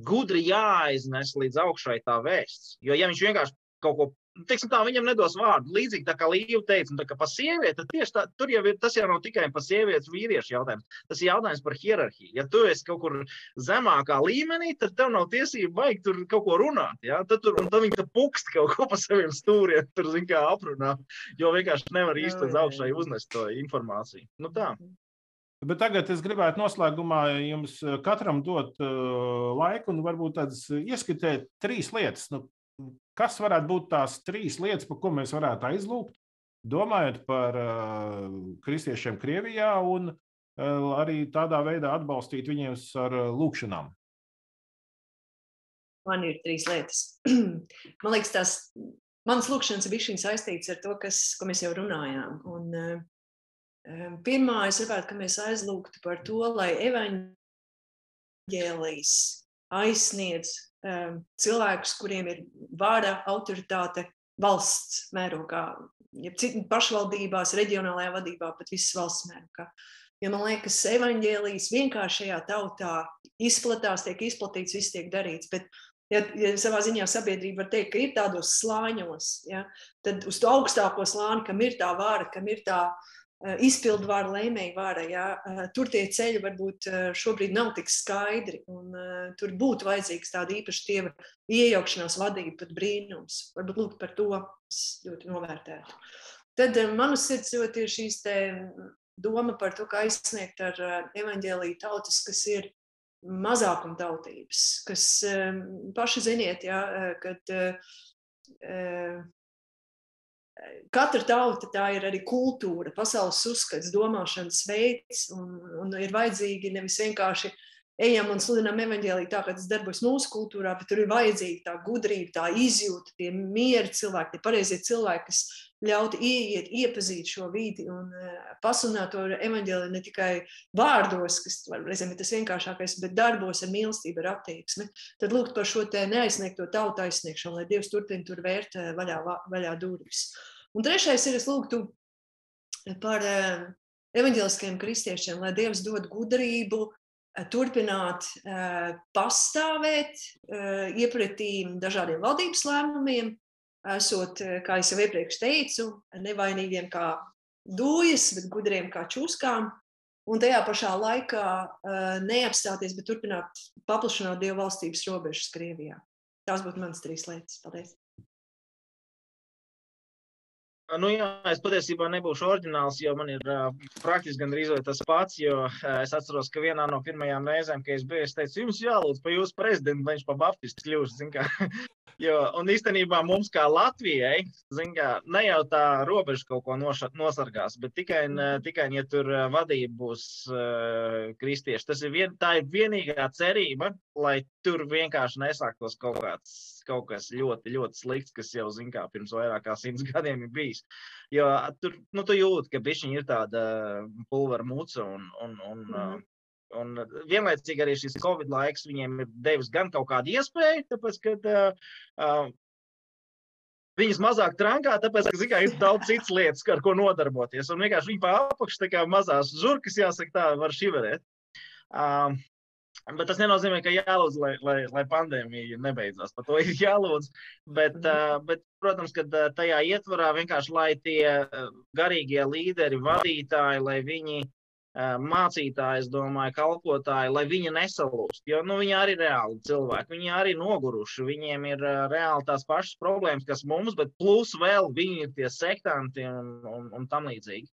gudri jāiznes līdz augšai tā vēsts. Jo, ja viņš vienkārši kaut ko teiksim, tā, viņam nedos vārdu. Līdzīgi tā kā Līja teica, tā, par sievieti, tad tieši tā, tur jau ir, tas jau nav tikai par sievietes vīriešu jautājums. Tas ir jautājums par hierarhiju. Ja tu esi kaut kur zemākā līmenī, tad tev nav tiesība baigt tur kaut ko runāt. Ja? Tad, tur, tad viņi pukst kaut ko pa saviem stūriem, tur zin kā aprunā, jo vienkārši nevar īsti līdz augšai uznest to informāciju. Nu tā. Bet tagad es gribētu noslēgumā jums katram dot uh, laiku un varbūt tādas ieskatīt trīs lietas. Nu, Kas varētu būt tās trīs lietas, par ko mēs varētu aizlūgt, domājot par uh, kristiešiem Krievijā un uh, arī tādā veidā atbalstīt viņus ar uh, lūkšanām? Man ir trīs lietas. Man liekas, tās manas lūkšanas ir bijušas saistītas ar to, kas, ko mēs jau runājām. Un, uh, pirmā, es gribētu, ka mēs aizlūgtu par to, lai evaņģēlijas aizsniedz um, cilvēkus, kuriem ir vārda autoritāte valsts mērogā, ja pašvaldībās, reģionālajā vadībā, pat visas valsts mērogā. Jo man liekas, evaņģēlijas vienkārši šajā tautā izplatās, tiek izplatīts, viss tiek darīts. Bet, ja, ja savā ziņā sabiedrība var teikt, ka ir tādos slāņos, ja, tad uz to augstāko slāni, kam ir tā vāra, kam ir tā uh, izpildu vāra, lēmēju vāra. Ja? Eh, tur tie ceļi varbūt eh, šobrīd nav tik skaidri, un tur būtu vajadzīgs tāda īpaša dieva iejaukšanās vadība, pat brīnums. Varbūt lūk par to es ļoti novērtētu. Tad manas sirds ļoti ir šīs te doma par to, kā aizsniegt ar evaņģēlīju tautas, kas ir mazākuma tautības, kas paši ziniet, ja, kad Katra tauta tā ir arī kultūra, pasaules uzskats, domāšanas veids, un, un ir vajadzīgi nevis vienkārši ejam un sludinām evaņģēlī tā, kā tas darbojas mūsu kultūrā, bet tur ir vajadzīga tā gudrība, tā izjūta, tie mieri cilvēki, tie pareizie cilvēki, kas ļautu ieiet, iepazīt šo vidi un uh, pasunāt to evaņģēlī ne tikai vārdos, kas reizēm ir tas vienkāršākais, bet darbos ar mīlestību, ar attieksmi. Tad lūgt par šo te neaizsniegto tautu aizsniegšanu, lai Dievs turpina tur vērt uh, vaļā, vaļā durvis. Un trešais ir, es lūgtu par uh, evaņģēliskajiem kristiešiem, lai Dievs dod gudrību, turpināt pastāvēt iepratīm dažādiem valdības lēmumiem, esot, eh, kā jau iepriekš teicu, nevainīgiem kā dūjas, bet gudriem kā čūskām. Un tajā pašā laikā neapstāties, bet turpināt paplašināt Dieva valstības robežas Krievijā. Tās būtu manas trīs lietas. Paldies! Nu, jā, es patiesībā nebūšu oriģināls, jo man ir uh, praktiski gandrīz tas pats. Jo uh, es atceros, ka vienā no pirmajām reizēm, kad es biju, es teicu, jums jālūdz par jūsu prezidentu, lai viņš pa baptistu kļūst. jo, un īstenībā mums, kā Latvijai, kā, ne jau tā robeža kaut ko noša, nosargās, bet tikai, tikai ja tur vadība būs uh, kristieši. Tas ir, vien, ir vienīgā cerība, lai tur vienkārši nesāktos kaut kāds kaut kas ļoti, ļoti slikts, kas jau, zin kā, pirms vairāk kā simts gadiem ir bijis. Jo tur, nu, tu jūti, ka bišķiņi ir tāda pulvera muca un, un, un, mm. Un vienlaicīgi arī šis Covid laiks viņiem ir devis gan kaut kādu iespēju, tāpēc, ka uh, uh, viņas mazāk trankā, tāpēc, ka zikā, ir daudz citas lietas, ar ko nodarboties. Un vienkārši viņi pa apakšu tā kā mazās žurkas, jāsaka tā, var šiverēt. Uh, Bet tas nenozīmē, ka jālūdz, lai, lai, lai pandēmija nebeidzās. Par to ir jālūdz. Bet, uh, bet protams, ka tajā ietvarā vienkārši lai tie garīgie līderi, vadītāji, lai viņi mācītāji, es domāju, kalpotāji, lai viņi nesalūst. Jo nu, viņi arī ir reāli cilvēki, viņi arī noguruši, viņiem ir reāli tās pašas problēmas, kas mums, bet plus vēl viņi ir tie sektanti un, un, un tam līdzīgi.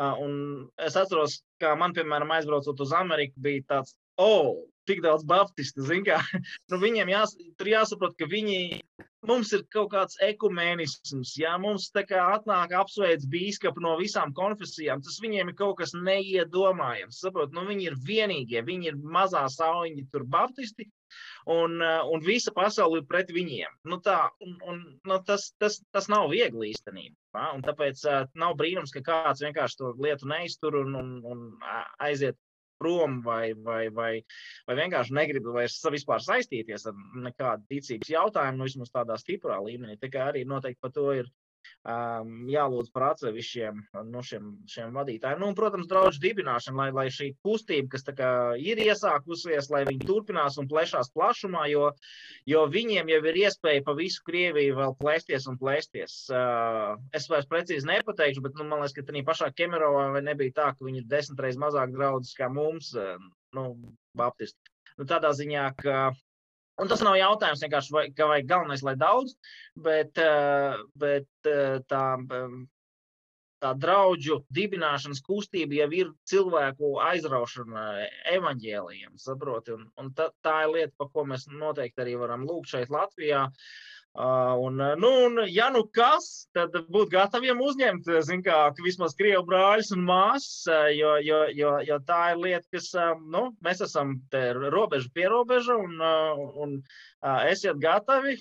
Un es atceros, kā man, piemēram, aizbraucot uz Ameriku, bija tāds, oh, tik daudz baptistu. nu, viņiem jās, tur jāsaprot, ka viņi, mums ir kaut kāds ekumēnisms. Jā, mums tā kā atnāk apsveic bīskapu no visām konfesijām. Tas viņiem ir kaut kas neiedomājams. Saprot, nu, viņi ir vienīgie, viņi ir mazā sauņi, tur baptisti. Un, un visa pasaule ir pret viņiem. Nu tā, un, un, nu tas, tas, tas nav viegli īstenībā. Tāpēc uh, nav brīnums, ka kāds vienkārši to lietu neiztur un, un, un aiziet prom, vai, vai, vai, vai vienkārši negribu vairs vispār saistīties ar nekādu ticības jautājumu, nu, vismaz tādā stiprā līmenī. Tā kā arī noteikti par to ir um, jālūdz par atsevišķiem nu, šiem, šiem vadītājiem. Nu, un, protams, draugu dibināšana, lai, lai šī kustība, kas ir iesākusies, lai viņi turpinās un plešās plašumā, jo, jo viņiem jau ir iespēja pa visu Krieviju vēl plēsties un plēsties. Uh, es vairs precīzi nepateikšu, bet nu, man liekas, ka tādā pašā Kemerovā nebija tā, ka viņi ir desmit reizes mazāk draugi kā mums, uh, nu, Baptisti. Nu, tādā ziņā, ka Un tas nav jautājums vienkārši, vai, ka vajag galvenais, lai daudz, bet, eh, bet eh, tā, tā draugu dibināšanas kustība jau ir cilvēku aizraušana evaņģēlījiem, saproti? Un, un tā, tā ir lieta, par ko mēs noteikti arī varam lūgt šeit Latvijā. Uh, un, nu, un, ja nu kas, tad būt gataviem uzņemt, kā, vismaz krievu brāļus un māsas, jo, jo, jo, jo tā ir lieta, kas, nu, mēs esam robeža pie robeža, un, un esiet gatavi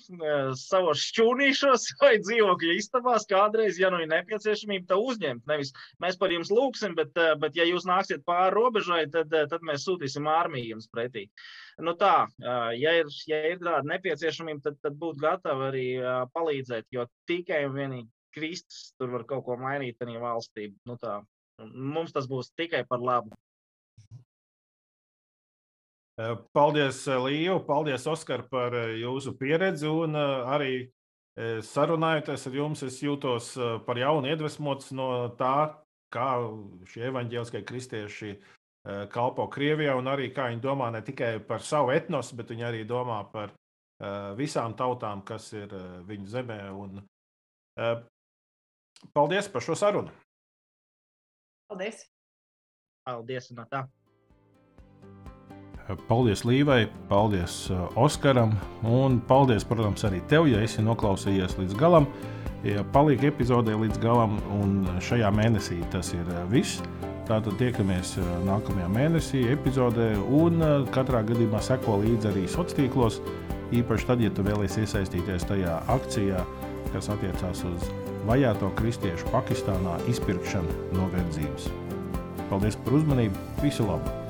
savos šķūnīšos vai dzīvokļu istabās kādreiz, ja nu ir nepieciešamība, tā uzņemt. Nevis mēs par jums lūksim, bet, bet ja jūs nāksiet pāri robežai, tad, tad mēs sūtīsim armiju jums pretī. Uh, nu tā, ja ir, ja ir tāda nepieciešamība, tad, tad būt gatavi arī palīdzēt, jo tikai un vienīgi Kristus tur var kaut ko mainīt tajā valstī. Nu tā, mums tas būs tikai par labu. Paldies, Līja! Paldies, Oskar, par jūsu pieredzi. Un arī sarunājoties ar jums, es jūtos par jaunu iedvesmots no tā, kā šie evaņģēliskie kristieši kalpo Krievijā, un arī kā viņi domā ne tikai par savu etnosu, bet viņi arī domā par uh, visām tautām, kas ir uh, viņu zemē. Un, paldies par šo sarunu! Paldies! Paldies! No tā. Paldies Līvai, paldies Oskaram, un paldies, protams, arī tev, ja esi noklausījies līdz galam. Ja paliek epizodē līdz galam, un šajā mēnesī tas ir viss. Tātad tiekamies nākamajā mēnesī, epizodē, un katrā gadījumā seko līdzi arī sociālos tīklos. Īpaši tad, ja tu vēlies iesaistīties tajā akcijā, kas attiecās uz vajāto kristiešu Pakistānā izpirkšanu no verdzības. Paldies par uzmanību! Visu labu!